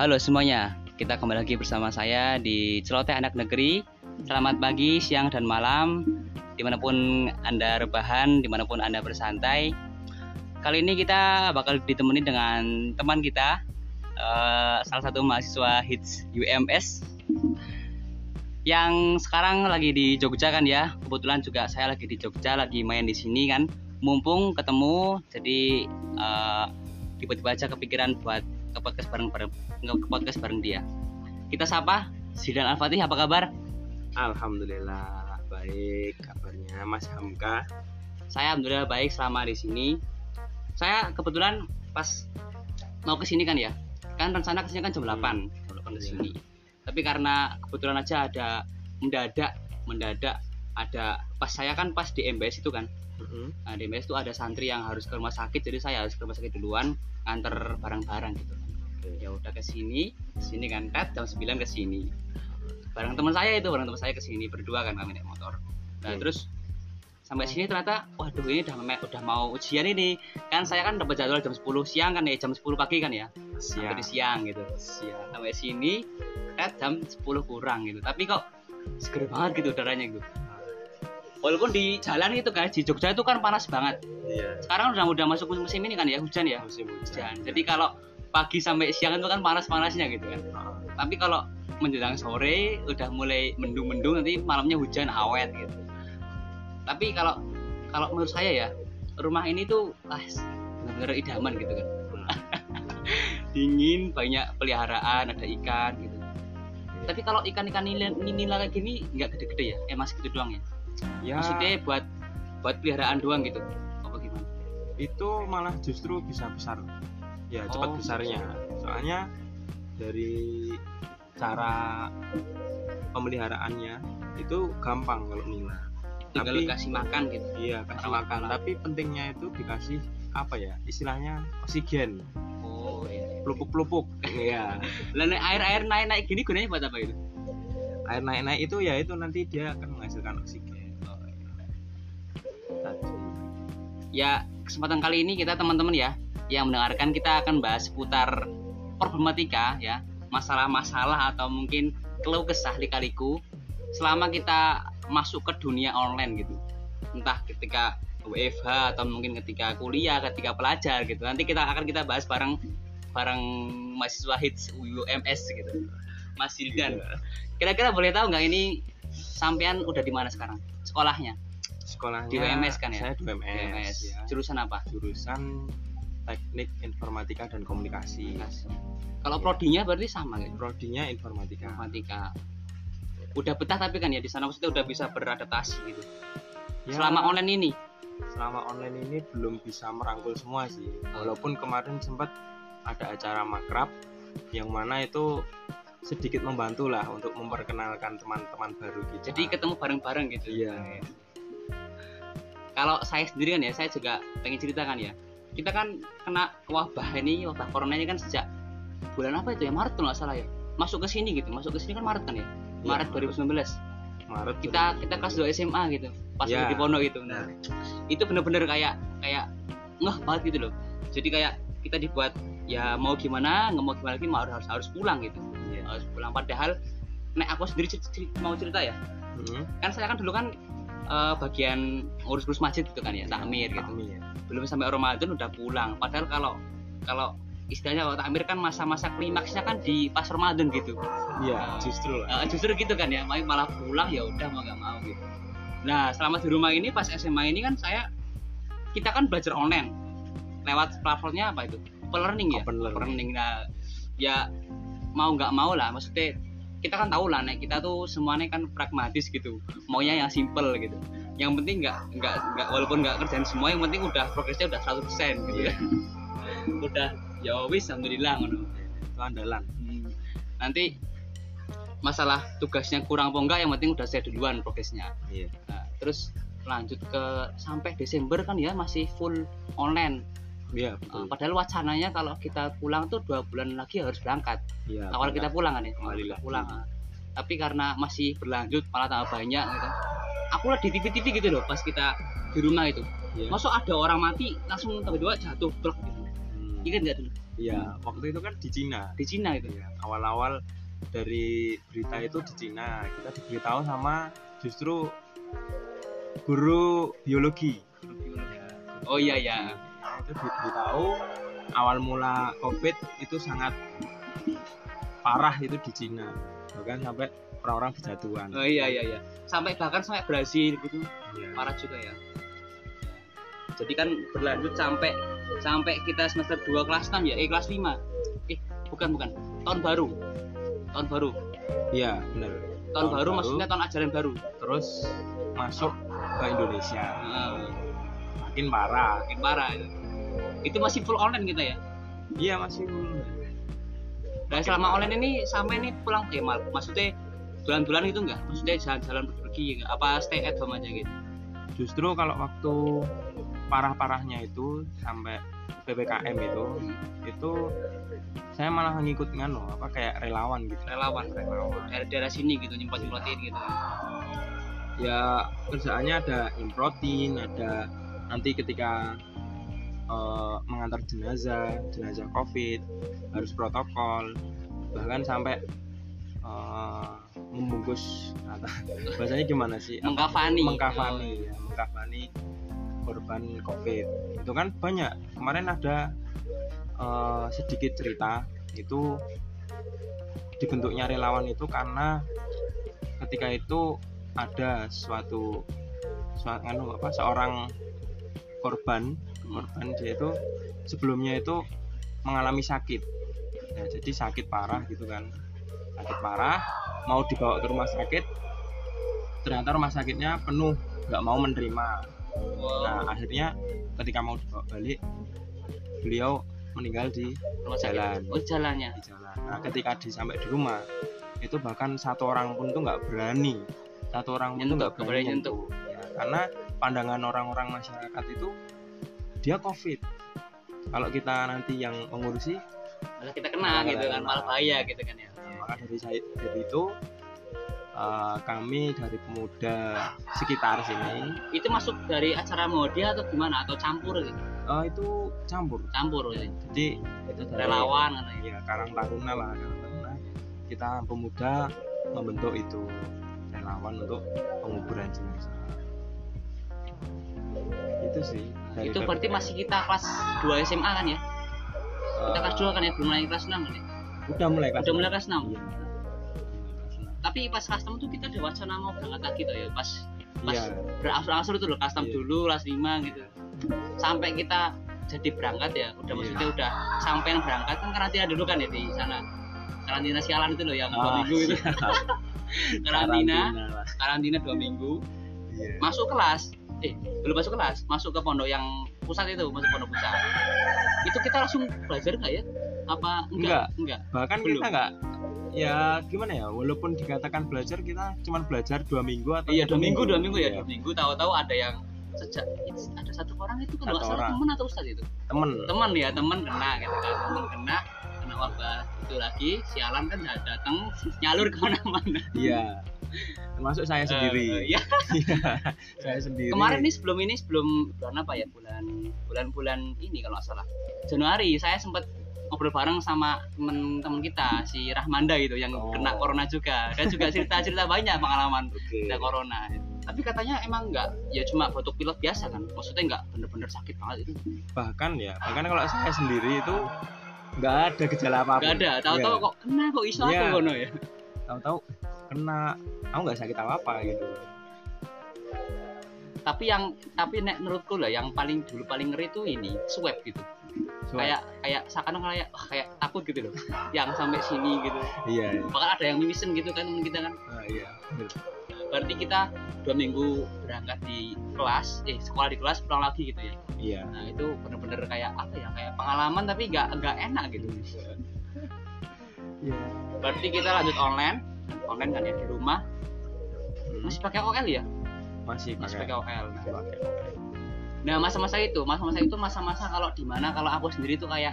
Halo semuanya, kita kembali lagi bersama saya di Celoteh Anak Negeri. Selamat pagi, siang, dan malam, di mana pun Anda rebahan, di mana pun Anda bersantai. Kali ini kita bakal ditemani dengan teman kita, eh, salah satu mahasiswa HITS UMS yang sekarang lagi di Jogja kan ya. Kebetulan juga saya lagi di Jogja, lagi main di sini kan. Mumpung ketemu, jadi eh, tiba-tiba aja kepikiran buat ke podcast bareng ke podcast bareng dia. Kita sapa Zidan Al-Fatih apa kabar? Alhamdulillah baik kabarnya Mas Hamka. Saya alhamdulillah baik selama di sini. Saya kebetulan pas mau ke sini kan ya. Kan rencana ke sini kan jam 8, jam 8 ke sini. Tapi karena kebetulan aja ada mendadak mendadak ada pas saya kan pas di MBS itu kan Mm-mm. Nah, di MBS itu ada santri yang harus ke rumah sakit jadi saya harus ke rumah sakit duluan antar barang-barang gitu ya udah ke sini sini kan tet jam 9 ke sini. Bareng teman saya itu bareng teman saya ke sini berdua kan kami naik motor. Nah Oke. terus sampai sini ternyata waduh ini udah udah mau ujian ini. Kan saya kan dapat jadwal jam 10 siang kan ya jam 10 pagi kan ya? Sampai di siang gitu. Siap. sampai sini tet jam 10 kurang gitu. Tapi kok seger banget gitu udaranya gitu. Walaupun di jalan itu kan di Jogja itu kan panas banget. Iya. sekarang udah udah masuk musim ini kan ya hujan ya? Musim hujan. hujan. Jadi kalau pagi sampai siang itu kan panas-panasnya gitu kan. Tapi kalau menjelang sore udah mulai mendung-mendung nanti malamnya hujan awet gitu. Tapi kalau kalau menurut saya ya rumah ini tuh ah, benar-benar idaman gitu kan. Dingin, banyak peliharaan, ada ikan gitu. Tapi kalau ikan-ikan nila, nila kayak gini nggak gede-gede ya? Eh masih gitu doang ya? ya Maksudnya buat buat peliharaan doang gitu? Apa gimana? itu malah justru bisa besar. Ya cepat Oh. besarnya. Soalnya dari cara pemeliharaannya itu gampang kalau nila. Tinggal Tapi- kasih makan gitu. Iya kasih makan. malam. Tapi pentingnya itu dikasih apa ya? Istilahnya oksigen, Oh iya. pelupuk-pelupuk. Iya. Nek air-air naik-naik gini gunanya buat apa itu? Air naik-naik itu ya itu nanti dia akan menghasilkan oksigen. Tadi. Ya kesempatan kali ini kita teman-teman ya yang mendengarkan kita akan bahas seputar problematika ya masalah-masalah atau mungkin keluh kesah lika-liku selama kita masuk ke dunia online gitu. Entah ketika WFH atau mungkin ketika kuliah ketika pelajar gitu. Nanti kita akan kita bahas bareng bareng mahasiswa hits UMS gitu. Mas Hildan kira-kira boleh tahu nggak ini sampean udah di mana sekarang? Sekolahnya? Sekolahnya Di UMS kan ya? Saya di UMS, UMS. ya. jurusan apa? Jurusan Teknik Informatika dan Komunikasi. Kalau prodinya berarti sama gitu. Prodinya Informatika. Informatika. Udah betah tapi kan ya di sana maksudnya udah bisa beradaptasi gitu. Ya, Selama online ini. selama online ini belum bisa merangkul semua sih. Walaupun kemarin sempat ada acara makrab yang mana itu sedikit membantu lah untuk memperkenalkan teman-teman baru kita. Jadi ketemu bareng-bareng gitu. Iya. Kalau saya sendiri kan ya, saya juga pengen ceritakan ya. Kita kan kena wabah ini, wabah corona ini kan sejak bulan apa itu ya? Maret kalau nggak salah ya. Masuk ke sini gitu. Masuk ke sini kan Maret kan ya? Iya, Maret 2019. Maret Kita kita kelas 2 SMA gitu. Pas lagi di pondok gitu. Nah, itu bener-bener kayak kayak ngeh banget gitu loh. Jadi kayak kita dibuat ya mau gimana, nggak mau gimana lagi mau harus harus pulang gitu. Iya. harus pulang padahal nek aku sendiri cer- cer- mau cerita ya Hmm. kan saya kan dulu kan eh, bagian ngurus-ngurus masjid gitu kan ya takmir gitu. Takmir. belum sampai Ramadan udah pulang. Padahal kalau kalau istilahnya kalau takmir kan masa-masa klimaksnya kan di pas Ramadan gitu. Iya, justru lah. Eh, justru gitu kan ya malah malah pulang ya udah mau nggak mau gitu. Nah selama di rumah ini pas SMA ini kan saya kita kan belajar online. Lewat platformnya apa itu? Open learning ya? Open learning. nah ya mau nggak mau lah. Maksudnya kita kan tahu lah nek kita tuh semuanya kan pragmatis gitu. Maunya yang simple gitu. Yang penting nggak nggak nggak walaupun nggak kerjaan semua yang penting udah progresnya udah 100% gitu. Ya udah ya wis alhamdulillah ngono. Itu andalan. Hmm. nanti masalah tugasnya kurang apa enggak yang penting udah saya duluan progresnya. Iya. nah, terus lanjut ke sampai Desember kan ya masih full online Iya, Uh, padahal wacananya kalau kita pulang tuh dua bulan lagi harus berangkat Iya. awal kita pulang kan ya lagi. pulang ah. tapi karena masih berlanjut malah tambah banyak gitu aku lihat di TV-TV gitu loh pas kita di rumah itu Iya. masuk ada orang mati langsung tiba-tiba jatuh blok gitu Hmm. ingat nggak dulu Iya, waktu itu kan di Cina. di Cina itu Iya, awal-awal dari berita itu di Cina, kita diberitahu sama justru guru biologi. oh iya ya Nah, itu diberitahu awal mula COVID itu sangat parah itu di Cina. Bahkan sampai orang-orang berjatuhan. oh iya iya iya sampai bahkan sampai Brazil gitu Iya. parah juga ya jadi kan berlanjut sampai sampai kita semester 2 kelas 6 ya eh kelas 5 eh bukan bukan tahun baru tahun baru Iya, benar. tahun, Tahun baru, baru. maksudnya tahun ajaran baru Terus masuk ke Indonesia. Nah, Makin parah. makin parah itu. Itu masih full online kita ya? Iya, masih dan selama online ini sampai ini pulang eh mal? Maksudnya bulan-bulan itu enggak maksudnya jalan-jalan pergi enggak apa stay at home aja gitu? Justru kalau waktu parah-parahnya itu sampai PPKM itu itu saya malah ngikut nganu apa kayak relawan gitu. Relawan relawan. Dari daerah sini gitu nyemprot nyemprotin gitu. Ya kerjaannya ada improtin ada nanti ketika eh, mengantar jenazah jenazah covid harus protokol bahkan sampai eh, membungkus atau bahasanya gimana sih? Mengkafani. Mengkafani ya, mengkafani korban covid. Itu kan banyak. Kemarin ada eh, sedikit cerita itu dibentuknya relawan itu karena ketika itu ada suatu suatu anu apa seorang korban korban dia itu sebelumnya itu mengalami sakit. Ya, jadi sakit parah gitu kan. Sakit parah mau dibawa ke rumah sakit ternyata rumah sakitnya penuh nggak mau menerima. Nah akhirnya ketika mau dibawa balik beliau meninggal di rumah sakit. jalan. oh jalannya? Di jalan. Nah ketika di sampai di rumah itu bahkan satu orang pun tuh nggak berani. Satu orang pun tuh Nyentuh, nggak berani nyentuh. Ya, karena pandangan orang-orang masyarakat itu dia covid. Kalau kita nanti yang mengurusi malah kita kena Malah gitu kan malah bahaya gitu kan ya. Maka dari saya dari itu eh, kami dari pemuda sekitar sini itu masuk dari acara mode atau gimana? Atau campur gitu? eh, itu campur. Campur gitu. jadi itu dari relawan katanya ya. Karang Taruna lah Karang Taruna. Kita pemuda membentuk itu relawan untuk penguburan jenazah itu sih dari itu berarti masih kita kelas 2 SMA kan ya kita kelas 2 kan ya belum mulai kelas 6 kan ya udah mulai kelas udah mulai kelas 6 Iya. Tapi pas kelas 6 tuh kita ada wacana mau berangkat lagi tuh ya pas pas Iya. berangsur-angsur itu loh kelas 6 Iya. dulu kelas 5 gitu sampai kita jadi berangkat ya udah Iya. maksudnya udah sampai berangkat kan karantina dulu kan ya di sana karantina sialan itu loh yang dua Ah, minggu itu karantina lah. karantina dua minggu Iya. masuk kelas eh belum masuk kelas masuk ke pondok yang pusat itu masuk pondok pusat. Itu kita langsung belajar nggak ya? Apa enggak? Enggak. Bahkan Belum. kita nggak ya gimana ya walaupun dikatakan belajar kita cuma belajar dua minggu atau iya dua minggu dua minggu. ya Iya. dua minggu. Tahu-tahu ada yang sejak ada satu orang itu kalau nggak salah teman atau ustad itu? Temen teman ya teman kena gitu kan teman kena kena wabah. Itu lagi sialan kan datang nyalur ke mana-mana. Iya termasuk saya sendiri. Eh, ya Iya, saya sendiri. Kemarin nih sebelum ini sebelum bulan apa ya? Bulan bulan-bulan ini kalau nggak salah. Januari saya sempat ngobrol bareng sama teman-teman kita si Rahmanda gitu yang Oh. kena corona juga. Dan juga cerita-cerita banyak pengalaman kena corona. Tapi katanya emang nggak ya cuma batuk pilek biasa kan? Maksudnya nggak bener-bener sakit banget itu. Bahkan ya bahkan kalau saya sendiri itu nggak ada gejala apa-apa nggak ada. Tahu-tahu Iya. kok kena kok iso aku Iya. kono ya? Tahu-tahu kena. Aku nggak sakit apa apa gitu. Tapi yang tapi nek menurutku lah yang paling dulu paling ngeri tuh ini swab gitu. So, kayak kayak seakan kayak wah, kayak takut gitu loh. Yang sampai sini gitu. Iya iya. bahkan ada yang mimisen gitu kan temen kita kan. Ah, iya berarti kita dua minggu berangkat di kelas eh sekolah di kelas pulang lagi gitu ya. Iya. Nah itu bener-bener kayak apa ya kayak pengalaman tapi nggak nggak enak gitu. Iya. Berarti kita lanjut online online kan ya di rumah. Hmm, masih pakai OL ya? Masih masih pakai. pakai OL masih pakai nah masa-masa itu masa-masa itu masa-masa kalau di mana kalau aku sendiri tuh kayak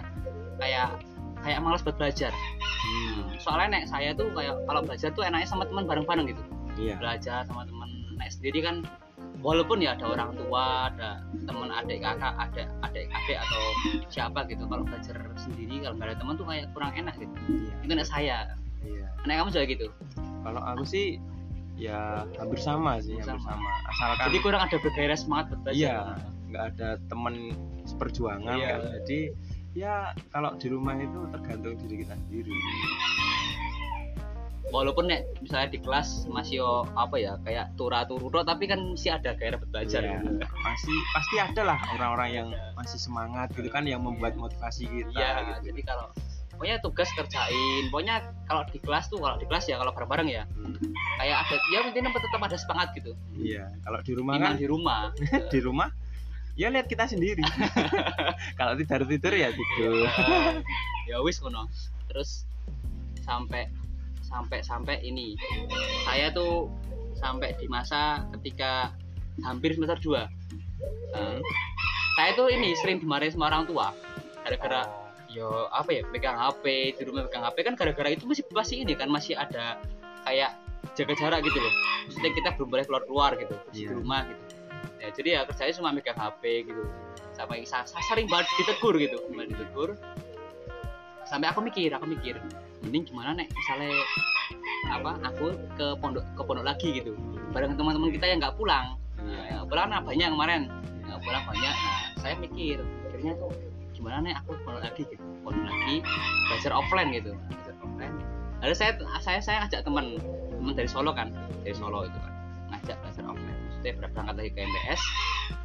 kayak kayak malas buat belajar. Hmm, soalnya nek saya tuh kayak kalau belajar tuh enaknya sama teman bareng-bareng gitu. Iya. Belajar sama teman. Nek sendiri kan walaupun ya ada orang tua ada teman adik kakak ada adik adik atau siapa gitu kalau belajar sendiri kalau nggak ada teman tuh kayak kurang enak gitu. Iya. Itu anak saya. Iya. Anak kamu juga gitu kalau aku sih ya hampir sama sih hampir Sama. sama asalkan jadi kurang ada bergairah semangat belajar iya nggak ada temen seperjuangan Iya. kan jadi ya kalau di rumah itu tergantung diri kita sendiri walaupun nek misalnya di kelas masih yo apa ya kayak tura turu tapi kan masih ada gairah belajar Iya, gitu. masih pasti ada lah orang-orang yang masih semangat gitu kan yang membuat motivasi kita Iya, gitu. jadi kalau pokoknya tugas kerjain, pokoknya kalau di kelas tuh kalau di kelas ya kalau bareng-bareng ya. Hmm, kayak ada ya intinya tetap ada semangat gitu. iya kalau di rumah Iman kan di rumah. di rumah ya lihat kita sendiri. Kalau tidur tidur ya tidur. Ya wis ngono. Terus sampai sampai sampai ini. Saya tuh sampai di masa ketika hampir semester 2 Hmm. saya tuh ini sering dimarahin sama orang tua. Gara-gara yo apa ya pegang HP di rumah pegang HP kan gara-gara itu masih masih ini kan masih ada kayak jaga jarak gitu loh. Maksudnya kita belum boleh keluar keluar gitu masih di Iya. rumah gitu. Ya jadi ya kerjanya cuma megang HP gitu. Sampai saya, sering banget ditegur gitu cuma ditegur. Sampai aku mikir aku mikir mending gimana nek misalnya apa aku ke pondok ke pondok lagi gitu bareng teman-teman kita yang nggak pulang. Nah, pulang nah banyak kemarin. Yang pulang banyak. Nah saya mikir akhirnya tuh gimana nih aku pondok lagi gitu? Pondok lagi belajar offline gitu. Belajar offline. Lalu saya saya saya ajak teman teman dari Solo kan dari Solo itu kan ngajak belajar offline. Maksudnya ber- berangkat lagi ke MBS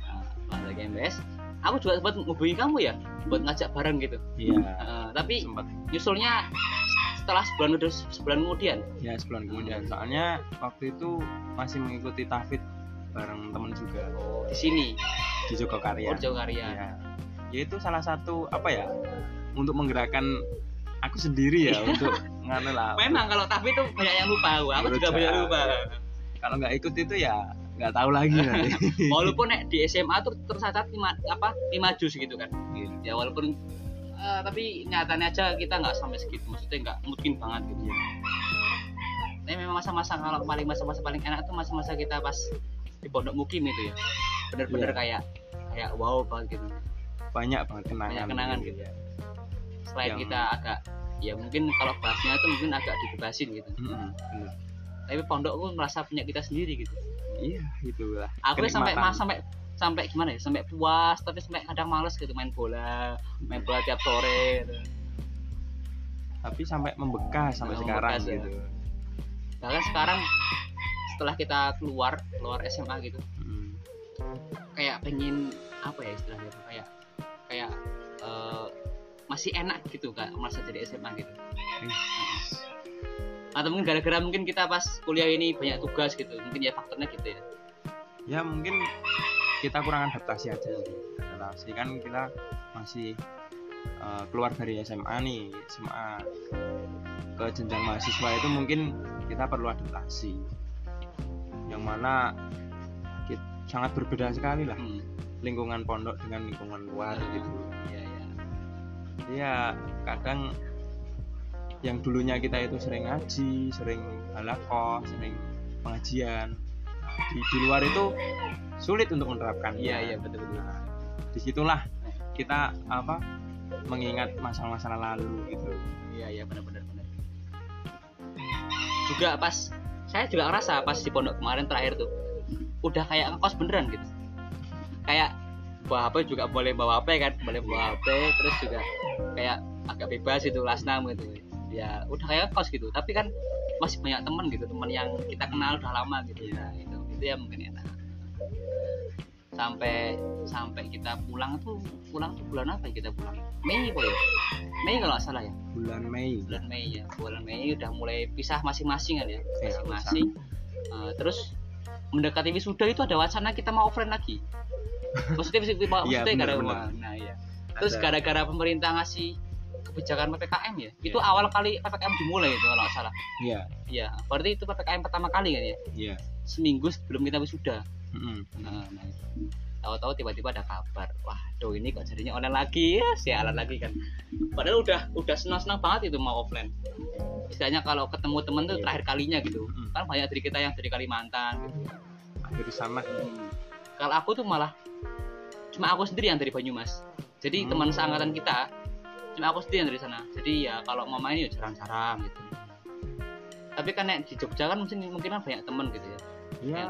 nah, berangkat lagi ke MBS aku juga sempat ngubungi kamu ya buat ngajak bareng gitu. Iya. Eh, tapi sempat. nyusulnya setelah sebulan udah sebulan kemudian. Ya sebulan kemudian. Soalnya waktu itu masih mengikuti tafid bareng temen juga. Di sini. Di Jogokarya Orjo Karya ya ya itu salah satu apa ya untuk menggerakkan aku sendiri ya untuk nganu lah memang kalau tapi itu banyak yang lupa aku, aku juga banyak lupa. Kalau nggak ikut itu ya nggak tahu lagi nanti walaupun nek di SMA tuh tercatat lima apa lima jus gitu kan. Iya. ya walaupun eh, tapi nyatanya aja kita nggak sampai segitu maksudnya nggak mungkin banget gitu. Ini memang masa-masa kalau paling masa-masa paling enak tuh masa-masa kita pas di pondok mukim itu ya. Bener-bener Iya. kayak kayak wow banget gitu banyak banget kenangan banyak kenangan gitu selain Yang- kita agak ya mungkin kalau bahasnya tuh mungkin agak dibebasin gitu bener. tapi pondok pun merasa punya kita sendiri gitu iya itulah aku sampai mas sampai sampai gimana ya sampai puas tapi sampai kadang males gitu main bola main bola tiap sore gitu. tapi sampai membekas sampai Sampai sekarang membekas, ya. gitu bahkan sekarang setelah kita keluar keluar SMA gitu Mm. kayak pengen apa ya istilahnya kayak kayak eh, masih enak gitu kak merasa jadi SMA gitu. Atau mungkin gara-gara mungkin kita pas kuliah ini banyak tugas gitu mungkin ya faktornya gitu ya. Ya mungkin kita kurang adaptasi aja adaptasi kan kita masih uh, keluar dari SMA nih SMA ke jenjang mahasiswa itu mungkin kita perlu adaptasi. Yang mana kit- sangat berbeda sekali lah. Hmm. Lingkungan pondok dengan lingkungan luar gitu. iya iya. Ya kadang yang dulunya kita itu sering ngaji sering halakoh sering pengajian. Di, di luar itu sulit untuk menerapkan. Iya iya betul betul Nah, di situlah kita apa mengingat masa-masa lalu gitu. Iya iya benar benar benar. Juga pas saya juga ngerasa pas di pondok kemarin terakhir tuh udah kayak ngekos beneran gitu kayak bawa HP juga boleh bawa HP kan? Boleh bawa HP terus juga kayak agak bebas itu last name gitu. Ya udah kayak ngekos gitu. Tapi kan masih banyak teman gitu teman yang kita kenal udah lama gitu. Nah itu itu ya mungkin enak. Sampai sampai kita pulang tuh pulang tuh bulan apa ya kita pulang? Mei kok ya Mei kalau nggak salah ya. Bulan Mei. Bulan Mei ya. Bulan Mei udah mulai pisah masing-masing kan ya. Iya, masing-masing. Eh, terus mendekati wisuda itu ada wacana kita mau offline lagi maksudnya wisuda maksudnya bener, gara bener. nah iya terus gara-gara pemerintah ngasih kebijakan ppkm ya itu Iya. awal kali ppkm dimulai itu kalau nggak salah iya iya berarti itu ppkm pertama kali kan ya iya seminggu sebelum kita wisuda Mm-mm. nah, nah itu. Tahu-tahu tiba-tiba ada kabar wah tuh ini kok jadinya online lagi? Ya sialan lagi kan. Padahal udah udah senang-senang banget itu mau offline. Istilahnya kalau ketemu temen tuh Iya. terakhir kalinya gitu. Mm-mm. kan banyak dari kita yang dari Kalimantan gitu. Hampir sama. Hmm. kalau aku tuh malah cuma aku sendiri yang dari Banyumas. Jadi Hmm. teman seangkatan kita cuma aku sendiri yang dari sana. Jadi ya kalau mau main ya jarang-jarang gitu. Tapi kan nek di Jogja kan mungkin mungkin kan banyak temen gitu ya. Ya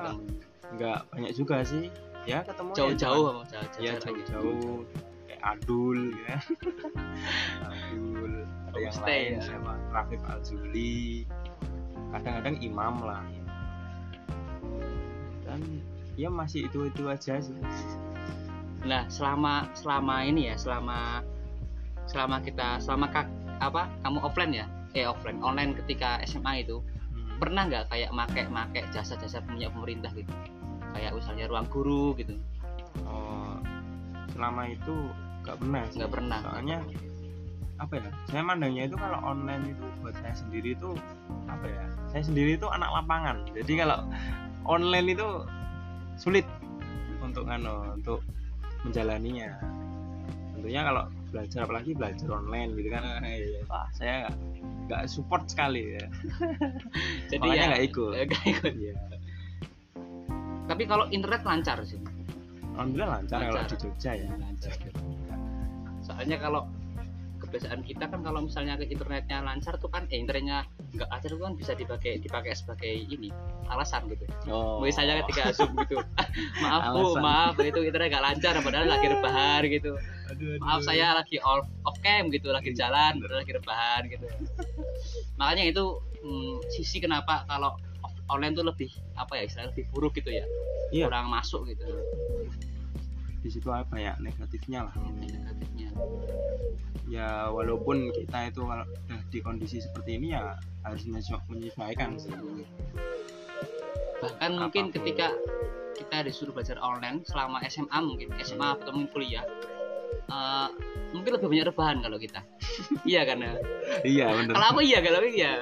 nggak banyak juga sih ya ketemu ya jauh-jauh cuman- apa jauh ya jauh-jauh kayak Adul ya Adul ada yang lain ya. siapa Rafif Alzuli kadang-kadang Imam lah dan ya masih itu itu aja sih Nah, selama selama ini ya, selama selama kita selama kak, apa kamu offline ya? Eh offline, online ketika SMA itu Hmm. pernah nggak kayak make make jasa-jasa punya pemerintah gitu? Kayak misalnya ruang guru gitu. Oh, selama itu nggak pernah. Nggak pernah. soalnya apa ya saya mandangnya itu kalau online itu buat saya sendiri itu apa ya saya sendiri itu anak lapangan jadi kalau online itu sulit untuk ngano untuk menjalaninya tentunya kalau belajar apalagi belajar online gitu kan wah saya nggak support sekali ya Jadi Makanya ya nggak ikut. nggak ikut. Iya. Tapi kalau internet lancar sih. alhamdulillah lancar, kalau Lancar. di Jogja ya Lancar. Soalnya kalau kebiasaan kita kan kalau misalnya ke internetnya lancar tuh kan eh, internetnya nggak lancar tuh kan bisa dipakai dipakai sebagai ini alasan gitu. oh misalnya ketika zoom gitu maaf bu maaf itu internet gak lancar padahal lagi rebahan gitu Aduh, maaf aduh. saya lagi off off cam gitu lagi Iya, jalan padahal lagi rebahan gitu makanya itu hmm, sisi kenapa kalau online tuh lebih apa ya istilahnya lebih buruk gitu ya. Iya. kurang masuk gitu. Di situ apa ya negatifnya lah. Negatifnya. Ya walaupun kita itu kalau udah di kondisi seperti ini ya harus menyesu- menyesuaikan sih. Bahkan mungkin Apa pun. ketika kita disuruh belajar online selama SMA mungkin SMA atau mungkin kuliah eh, mungkin lebih banyak rebahan kalau kita. Iya kan ya? iya bener. Kalau aku iya kalau iya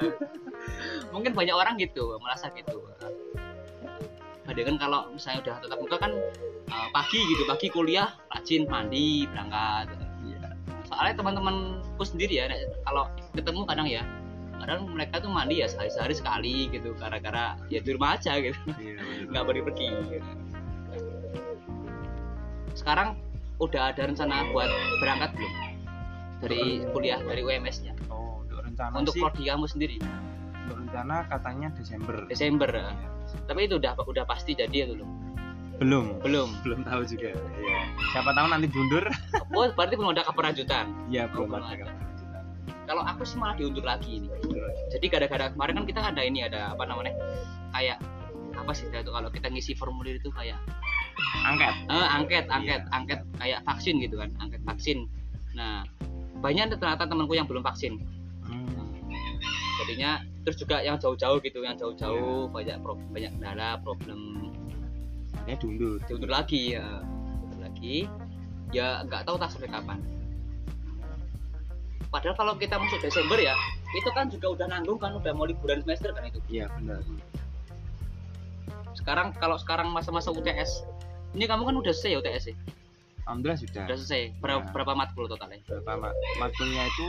mungkin banyak orang gitu merasa gitu. Padahal kan kalau misalnya udah tetap muka kan uh, pagi gitu pagi kuliah rajin mandi berangkat. Soalnya teman-temanku sendiri ya kalau ketemu kadang ya kadang mereka tuh mandi ya sehari-sehari sekali gitu gara-gara ya di rumah aja gitu. Iya nggak pergi pergi. Gitu. sekarang udah ada rencana buat berangkat belum? Dari kuliah dari UMS nya oh untuk rencana untuk sih. prodi kamu sendiri untuk rencana katanya Desember. Desember Iya. tapi itu udah udah pasti jadi atau belum belum. Belum. Belum tahu juga. Iya. siapa tahu nanti mundur. Oh berarti belum ada keberlanjutan? Ya belum belum ada ada. kalau aku sih malah diundur lagi ini. Jadi gara-gara kemarin kan kita ada ini ada apa namanya kayak apa sih itu kalau kita ngisi formulir itu kayak angket. Eh, angket angket Iya. angket kayak vaksin gitu kan angket vaksin. Nah banyak ternyata temanku yang belum vaksin. Jadinya terus juga yang jauh-jauh gitu yang jauh-jauh banyak pro- banyak kendala problem. Makanya diundur. Diundur lagi ya. Diundur lagi. Ya nggak tahu tak sampai kapan. Padahal kalau kita masuk Desember ya itu kan juga udah nanggung kan udah mau liburan semester kan itu. Iya benar. Sekarang kalau sekarang masa-masa UTS ini kamu kan udah selesai ya UTS ya alhamdulillah sudah. Udah selesai. Berapa, Ya. berapa matkul totalnya? Berapa mat? Matkulnya itu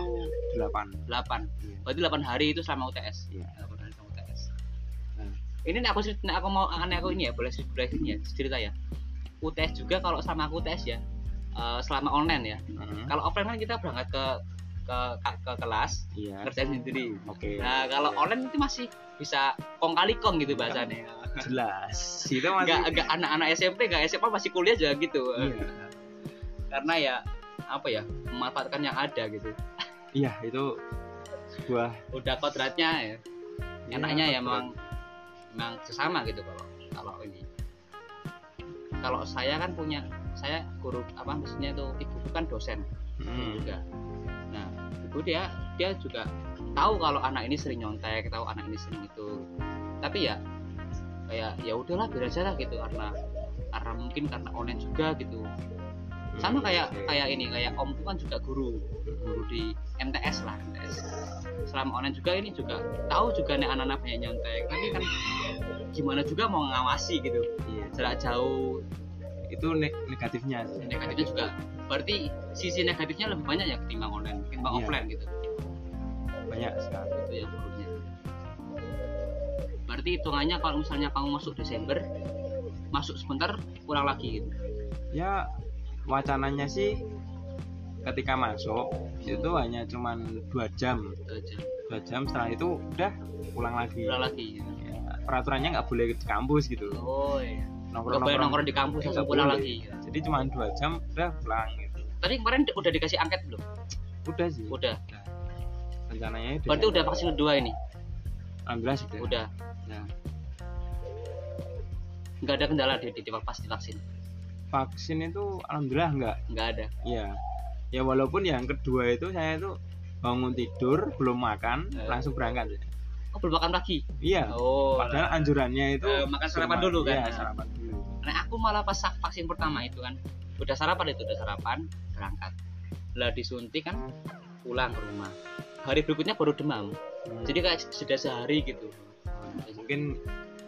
8 8 Iya. berarti 8 hari itu selama UTS Iya. 8 hari selama UTS Hmm. ini nih aku cerit- nih aku mau aneh aku ini ya boleh boleh ini ya cerita ya. UTS juga kalau sama aku UTS ya eh, selama online ya. Mhm. kalau offline kan kita berangkat ke ke ke, ke kelas iya. ngerjain sendiri. Oke. Nah kalau online itu masih bisa kong kali kong gitu bahasanya. Jelas. Itu masih nggak nggak anak-anak SMP nggak SMA masih kuliah juga gitu. Iya karena ya apa ya memanfaatkan yang ada gitu. Iya itu sebuah udah kodratnya ya. Iya, enaknya ya memang memang sesama gitu kalau kalau ini. Kalau saya kan punya saya guru apa maksudnya itu ibu kan dosen. Hmm. juga. Nah ibu dia dia juga tahu kalau anak ini sering nyontek tahu anak ini sering itu. Tapi ya kayak ya udahlah biar aja lah gitu karena karena mungkin karena online juga gitu sama kayak kayak ini kayak omku kan juga guru guru di MTS lah MTS selama online juga ini juga tahu juga nih anak-anak banyak nyontek tapi kan gimana juga mau ngawasi gitu. Iya. Jarak jauh. Itu ne- negatifnya. Sih. negatifnya juga. Berarti sisi negatifnya lebih banyak ya ketimbang online ketimbang Iya. offline gitu? Banyak sekali. Itu yang buruknya berarti hitungannya kalau misalnya kamu masuk Desember masuk sebentar pulang lagi gitu? Ya wacananya sih ketika masuk itu hanya cuman dua jam. Dua jam. Setelah itu udah pulang lagi. Pulang lagi. Ya, peraturannya nggak boleh di kampus gitu oh iya. Nongkrong boleh nongkrong di kampus langsung pulang lagi. jadi cuma dua jam udah pulang gitu. Tadi kemarin udah dikasih angket belum? Udah sih. Udah. Rencananya itu berarti udah vaksin kedua ini? Alhamdulillah sudah udah. Ya. nggak ada kendala di, di, di pas divaksin vaksin itu alhamdulillah enggak nggak ada Iya. Ya walaupun yang kedua itu saya itu bangun tidur belum makan Eh. langsung berangkat. oh belum makan pagi Iya. oh Padahal anjurannya itu Eh, makan sarapan dulu kan? Iya, sarapan dulu. nah aku malah pas vaksin pertama itu kan udah sarapan itu udah sarapan berangkat lah disuntik kan pulang ke rumah hari berikutnya baru demam Hmm. jadi kayak sudah sehari gitu mungkin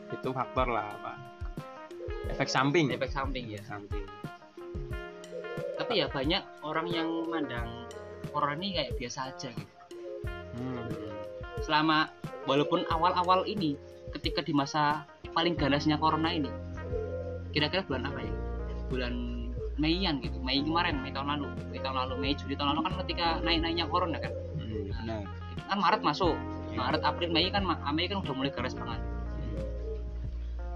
itu faktor lah apa? Efek samping. efek samping ya samping. tapi ya banyak orang yang mandang corona ini kayak biasa aja gitu Hmm. selama walaupun awal-awal ini ketika di masa paling ganasnya corona ini kira-kira bulan apa ya bulan Meian gitu Mei kemarin Mei tahun lalu Mei tahun lalu Mei Juli tahun lalu kan ketika naik-naiknya corona kan Hmm, benar. kan Maret masuk Iya. Maret April Mei kan Mei kan udah mulai ganas banget.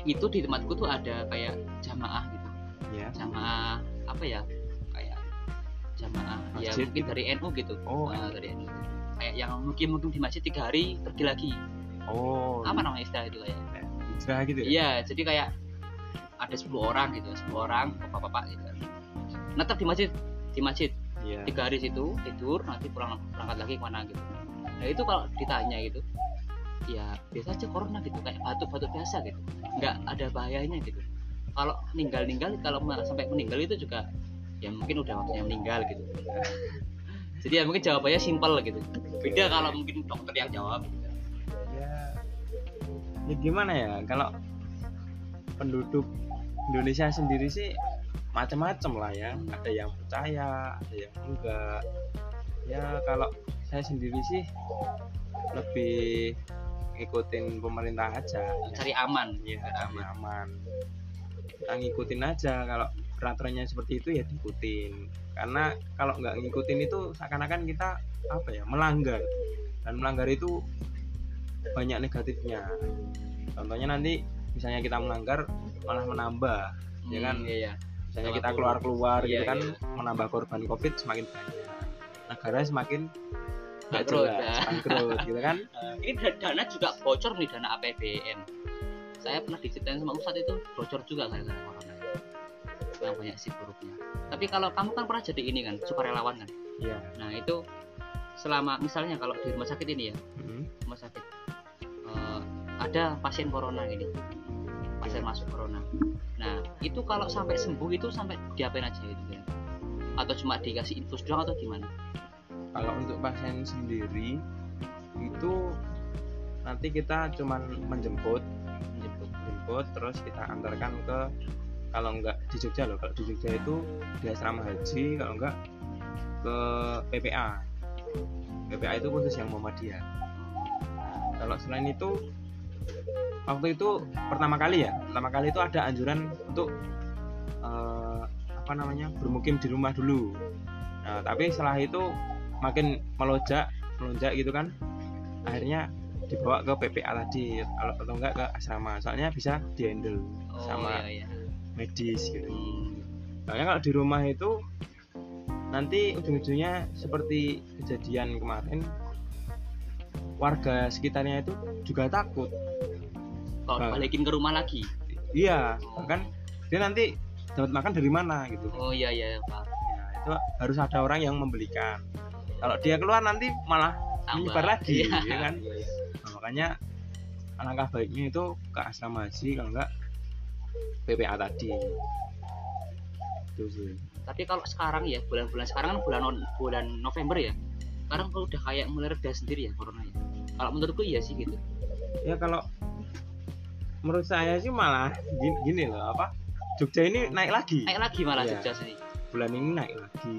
Itu di tempatku tuh ada kayak jamaah gitu Ya. jamaah apa ya kayak jamaah ya Masjid mungkin gitu? dari NU gitu Oh. Nah, dari NU kayak yang mungkin mungkin di masjid tiga hari pergi lagi Oh. apa namanya istilah itu kayak Hijrah gitu ya? iya jadi kayak ada 10 orang gitu 10 orang bapak-bapak gitu netap di masjid di masjid Iya. tiga hari situ tidur nanti pulang berangkat lagi ke mana gitu nah itu kalau ditanya gitu ya biasa aja corona gitu kayak batuk-batuk biasa gitu. Nggak ada bahayanya gitu. Kalau meninggal-ninggal kalau sampai meninggal itu juga ya mungkin udah waktunya meninggal gitu. Jadi ya mungkin jawabannya simpel gitu. Beda kalau mungkin dokter yang jawab gitu. ya ya gimana ya kalau penduduk Indonesia sendiri sih macam-macam lah ya. Ada yang percaya ada yang enggak. Ya kalau saya sendiri sih lebih ngikutin pemerintah aja. Ya, cari aman. Ya cari aman. Aman kita ngikutin aja kalau peraturannya seperti itu ya diikutin. Karena kalau nggak ngikutin itu seakan-akan kita apa ya melanggar. Dan melanggar itu banyak negatifnya. Contohnya nanti misalnya kita melanggar malah menambah ya kan? Hmm, iya, iya. misalnya kita turun. keluar-keluar Iya, gitu kan iya. menambah korban covid semakin banyak. Negara semakin Bangkrut, ya. bangkrut gitu kan? Ini da- dana juga bocor nih dana APBN saya pernah diceritain sama Ustadz itu bocor juga gara-gara corona. Yang banyak sih buruknya. Tapi kalau kamu kan pernah jadi ini kan sukarelawan kan? Iya. Nah itu selama misalnya kalau di rumah sakit ini ya Mm. rumah sakit eh, ada pasien corona ini. Pasien masuk corona. Nah itu kalau sampai sembuh itu sampai diapain aja itu ya atau cuma dikasih infus doang atau gimana kalau untuk pasien sendiri itu nanti kita cuman menjemput menjemput jemput terus kita antarkan ke kalau enggak di Jogja loh kalau di Jogja itu di asrama haji kalau enggak ke PPA PPA itu khusus yang Muhammadiyah. Kalau selain itu waktu itu pertama kali ya pertama kali itu ada anjuran untuk eh, apa namanya bermukim di rumah dulu. Nah tapi setelah itu makin melonjak melonjak gitu kan. Akhirnya dibawa ke PPA tadi kalau atau enggak ke asrama. Soalnya bisa dihandle oh Sama. iya iya. medis gitu. Hmm. soalnya kalau di rumah itu nanti ujung-ujungnya seperti kejadian kemarin warga sekitarnya itu juga takut. Kalau Nah. balikin ke rumah lagi? Iya kan dia nanti dapat makan dari mana gitu. Oh iya iya pak. Ya, itu harus ada orang yang membelikan kalau dia keluar nanti malah menyebar lagi Iya. ya kan? Iya, iya. Nah, makanya alangkah baiknya itu ke asrama haji kalau enggak PPA tadi. Itu sih. Tapi kalau sekarang ya bulan-bulan sekarang kan bulan non- bulan November ya. Sekarang kalau udah kayak mulai reda sendiri ya corona ya kalau menurutku iya sih gitu. Ya kalau menurut saya sih malah gini, gini loh apa? Jogja ini naik lagi. Naik lagi malah Iya. Jogja sini. Bulan ini naik lagi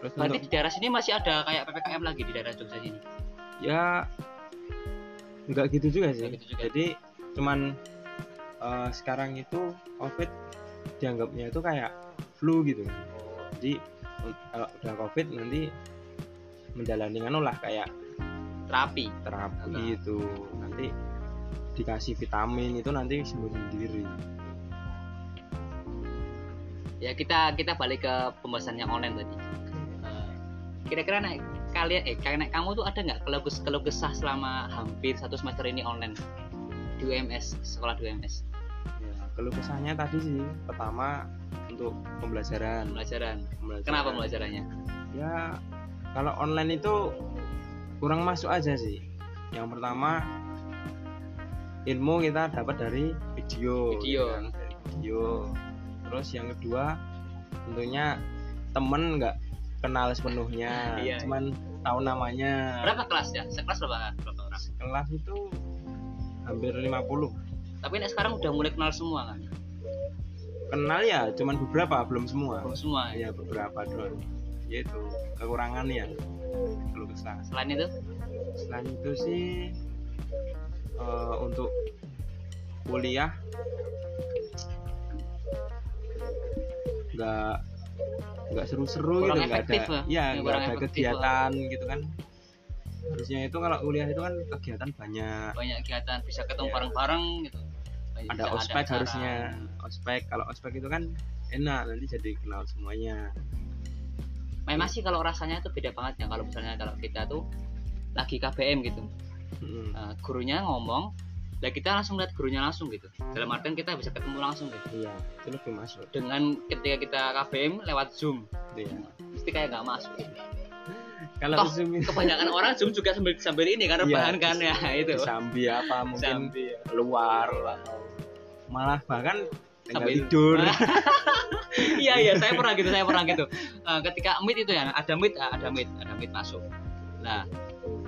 terus berarti untuk di daerah sini masih ada kayak ppkm lagi di daerah Jogja sini? Ya enggak gitu juga sih. Nggak gitu juga. jadi cuman eh, sekarang itu covid dianggapnya itu kayak flu gitu. Jadi kalau udah covid nanti menjalani anu lah kayak terapi? terapi Nah. gitu. Nanti dikasih vitamin itu nanti sembuh sendiri. Ya kita kita balik ke pembahasan yang online tadi kira-kira naik kalian eh kayak kamu tuh ada nggak keluh kes- keluh kesah selama hampir satu semester ini online? Di UMS sekolah di UMS ya keluh kesahnya tadi sih. Pertama untuk pembelajaran. Pembelajaran. Pembelajaran. kenapa pembelajarannya? Ya kalau online itu kurang masuk aja sih. Yang pertama ilmu kita dapat dari video Video. kan, dari video. Terus yang kedua tentunya temen nggak kenal sepenuhnya. Iya, cuman tahu namanya. Berapa kelas ya? Sekelas berapa? Berapa orang? Kelas itu hampir 50 tapi ini sekarang udah mulai kenal semua kan? Kenal ya cuman beberapa belum semua. Belum semua ya? Ya beberapa doang. Yaitu kekurangannya keluh kesah selain itu? Selain itu sih eh, untuk kuliah nggak nggak seru-seru gitu nggak ada lah. ya Ya, nggak ada kegiatan gitu kan. Harusnya itu kalau kuliah itu kan kegiatan banyak. Banyak kegiatan bisa ketemu Iya. bareng-bareng gitu. Banyak- ada bisa ospek acara. harusnya. Ospek kalau ospek itu kan enak nanti jadi kenal semuanya. Memang sih kalau rasanya itu beda banget ya kalau misalnya kalau kita tuh lagi KBM gitu. Mm, Nah, gurunya ngomong lah kita langsung lihat gurunya langsung gitu. Dalam artian kita bisa ketemu langsung gitu. Iya itu lebih masuk. Dengan ketika kita KBM lewat Zoom. Gitu ya mesti kayak nggak masuk gitu. kalau Toh, zoom itu kebanyakan orang Zoom juga sambil sambil ini kan Iya, rebahan kan ya. Itu. sambil apa mungkin Sambil. keluar malah bahkan Sambil- tidur. Iya iya saya pernah gitu saya pernah gitu. Eh, ketika meet itu ya ada meet ada meet ada meet masuk nah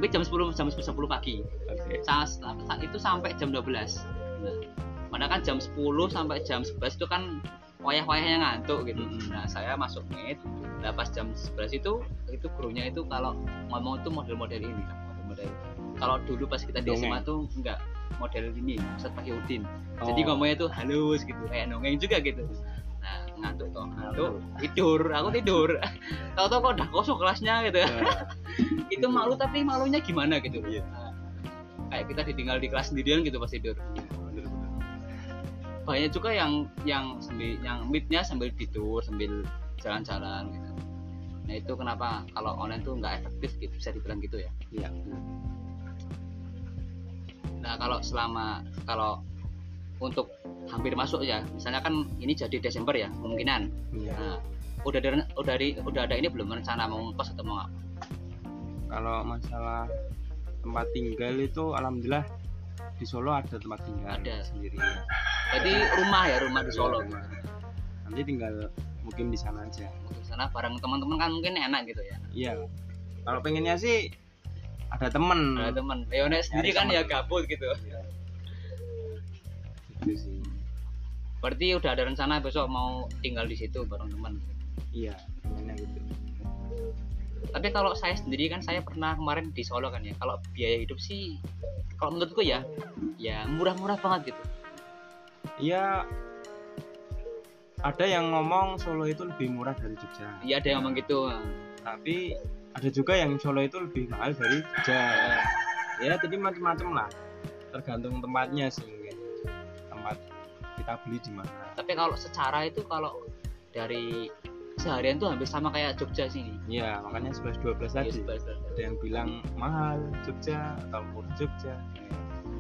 meet jam 10 jam 10 pagi Oke. saat, saat itu sampai jam 12 nah, mana kan jam 10 sampai jam 11 itu kan wayah-wayahnya ngantuk gitu Mm-mm. nah saya masuk meet nah pas jam 11 itu itu gurunya itu kalau ngomong itu model-model ini model-model kalau dulu pas kita di. SMA tuh enggak model ini Ustadz Pak Udin jadi Oh. ngomongnya tuh halus gitu kayak nongeng juga gitu ngantuk toh. Ngantuk. Tidur. Aku tidur. Tahu-tahu kok udah kosong kelasnya gitu. Ya, itu malu tapi malunya gimana gitu. Iya. Nah, kayak kita ditinggal di kelas sendirian gitu pas tidur. Bener-bener. banyak juga yang yang sambil yang meetnya sambil tidur sambil jalan-jalan gitu. Nah itu kenapa kalau online tuh nggak efektif gitu bisa dibilang gitu ya? Iya, nah kalau selama kalau untuk hampir masuk ya. Misalnya kan ini jadi Desember ya kemungkinan. Iya. nah udah ada udah di, udah ada ini belum rencana mau ngekos atau mau apa? Kalau masalah tempat tinggal itu alhamdulillah di Solo ada tempat tinggal Ada. sendiri. Jadi rumah ya rumah di Solo. Iya, rumah. nanti tinggal mungkin di sana aja. Di sana bareng teman-teman kan mungkin enak gitu ya. Iya. Kalau pengennya sih ada temen. Ada teman Leones sendiri Nyari kan teman. ya gabut gitu gitu sih. Berarti udah ada rencana besok mau tinggal di situ bareng teman? Iya pengennya gitu. Tapi kalau saya sendiri kan saya pernah kemarin di Solo kan ya. Kalau biaya hidup sih kalau menurutku ya ya murah-murah banget gitu. Iya. Ada yang ngomong Solo itu lebih murah dari Jogja. Iya ada yang ngomong gitu. Tapi ada juga yang Solo itu lebih mahal dari Jogja. Ya jadi macam-macam lah. Tergantung tempatnya sih kita beli di mana tapi kalau secara itu kalau dari seharian tuh hampir sama kayak Jogja sini Iya, makanya 11 12 tadi. Iya, Ada yang bilang mahal Jogja atau murah Jogja.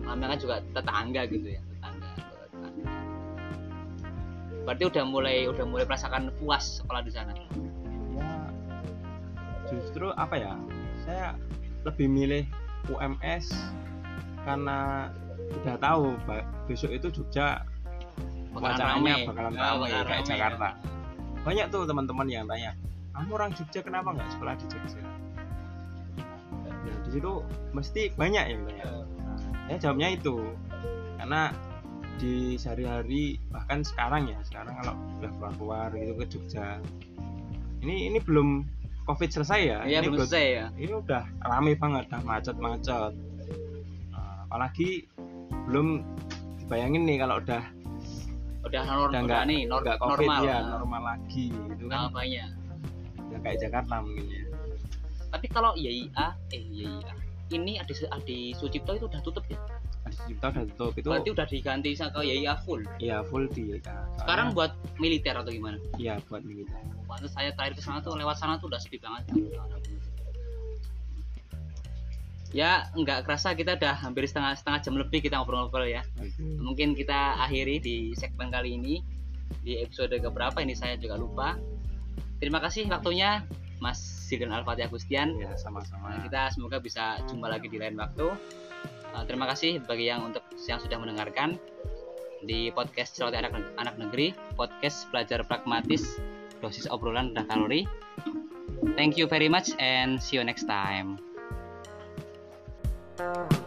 namanya kan juga tetangga gitu ya tetangga tetangga berarti udah mulai udah mulai merasakan puas sekolah di sana Ya justru apa ya? Saya lebih milih UMS karena udah tahu besok itu Jogja Bakalan wacananya rame. bakalan bakalan kayak rame, Jakarta. Banyak tuh teman-teman yang tanya, kamu orang Jogja kenapa nggak sekolah di Jogja? Nah, di situ mesti banyak yang tanya. Nah, saya jawabnya itu karena di sehari-hari bahkan sekarang ya sekarang kalau udah keluar keluar gitu ke Jogja ini ini belum covid selesai ya Iya ini belum selesai ya ini udah rame banget udah macet-macet Nah, apalagi belum dibayangin nih kalau udah udah nor udah nih nor- covid normal. ya normal lagi gitu kan. Namanya udah kayak Jakarta mungkin ya. Tapi kalau YIA eh YIA ini Adi, Adi Sucipto itu udah tutup ya? Adi Sucipto udah tutup itu berarti udah diganti sama YIA full? Ya full di ya, sekarang buat militer atau gimana? Iya buat militer. Waktu saya terakhir ke sana tuh lewat sana tuh udah sepi banget ya nggak kerasa kita udah hampir setengah setengah jam lebih kita ngobrol-ngobrol ya. Mungkin kita akhiri di segmen kali ini di episode keberapa ini saya juga lupa. Terima kasih waktunya Mas Sildan Alfati Agustian. Ya sama-sama. Nah, kita semoga bisa jumpa lagi di lain waktu. Uh, terima kasih bagi yang untuk yang sudah mendengarkan di podcast celoteh anak anak negeri podcast belajar pragmatis dosis obrolan rendah kalori. Thank you very much and see you next time Thank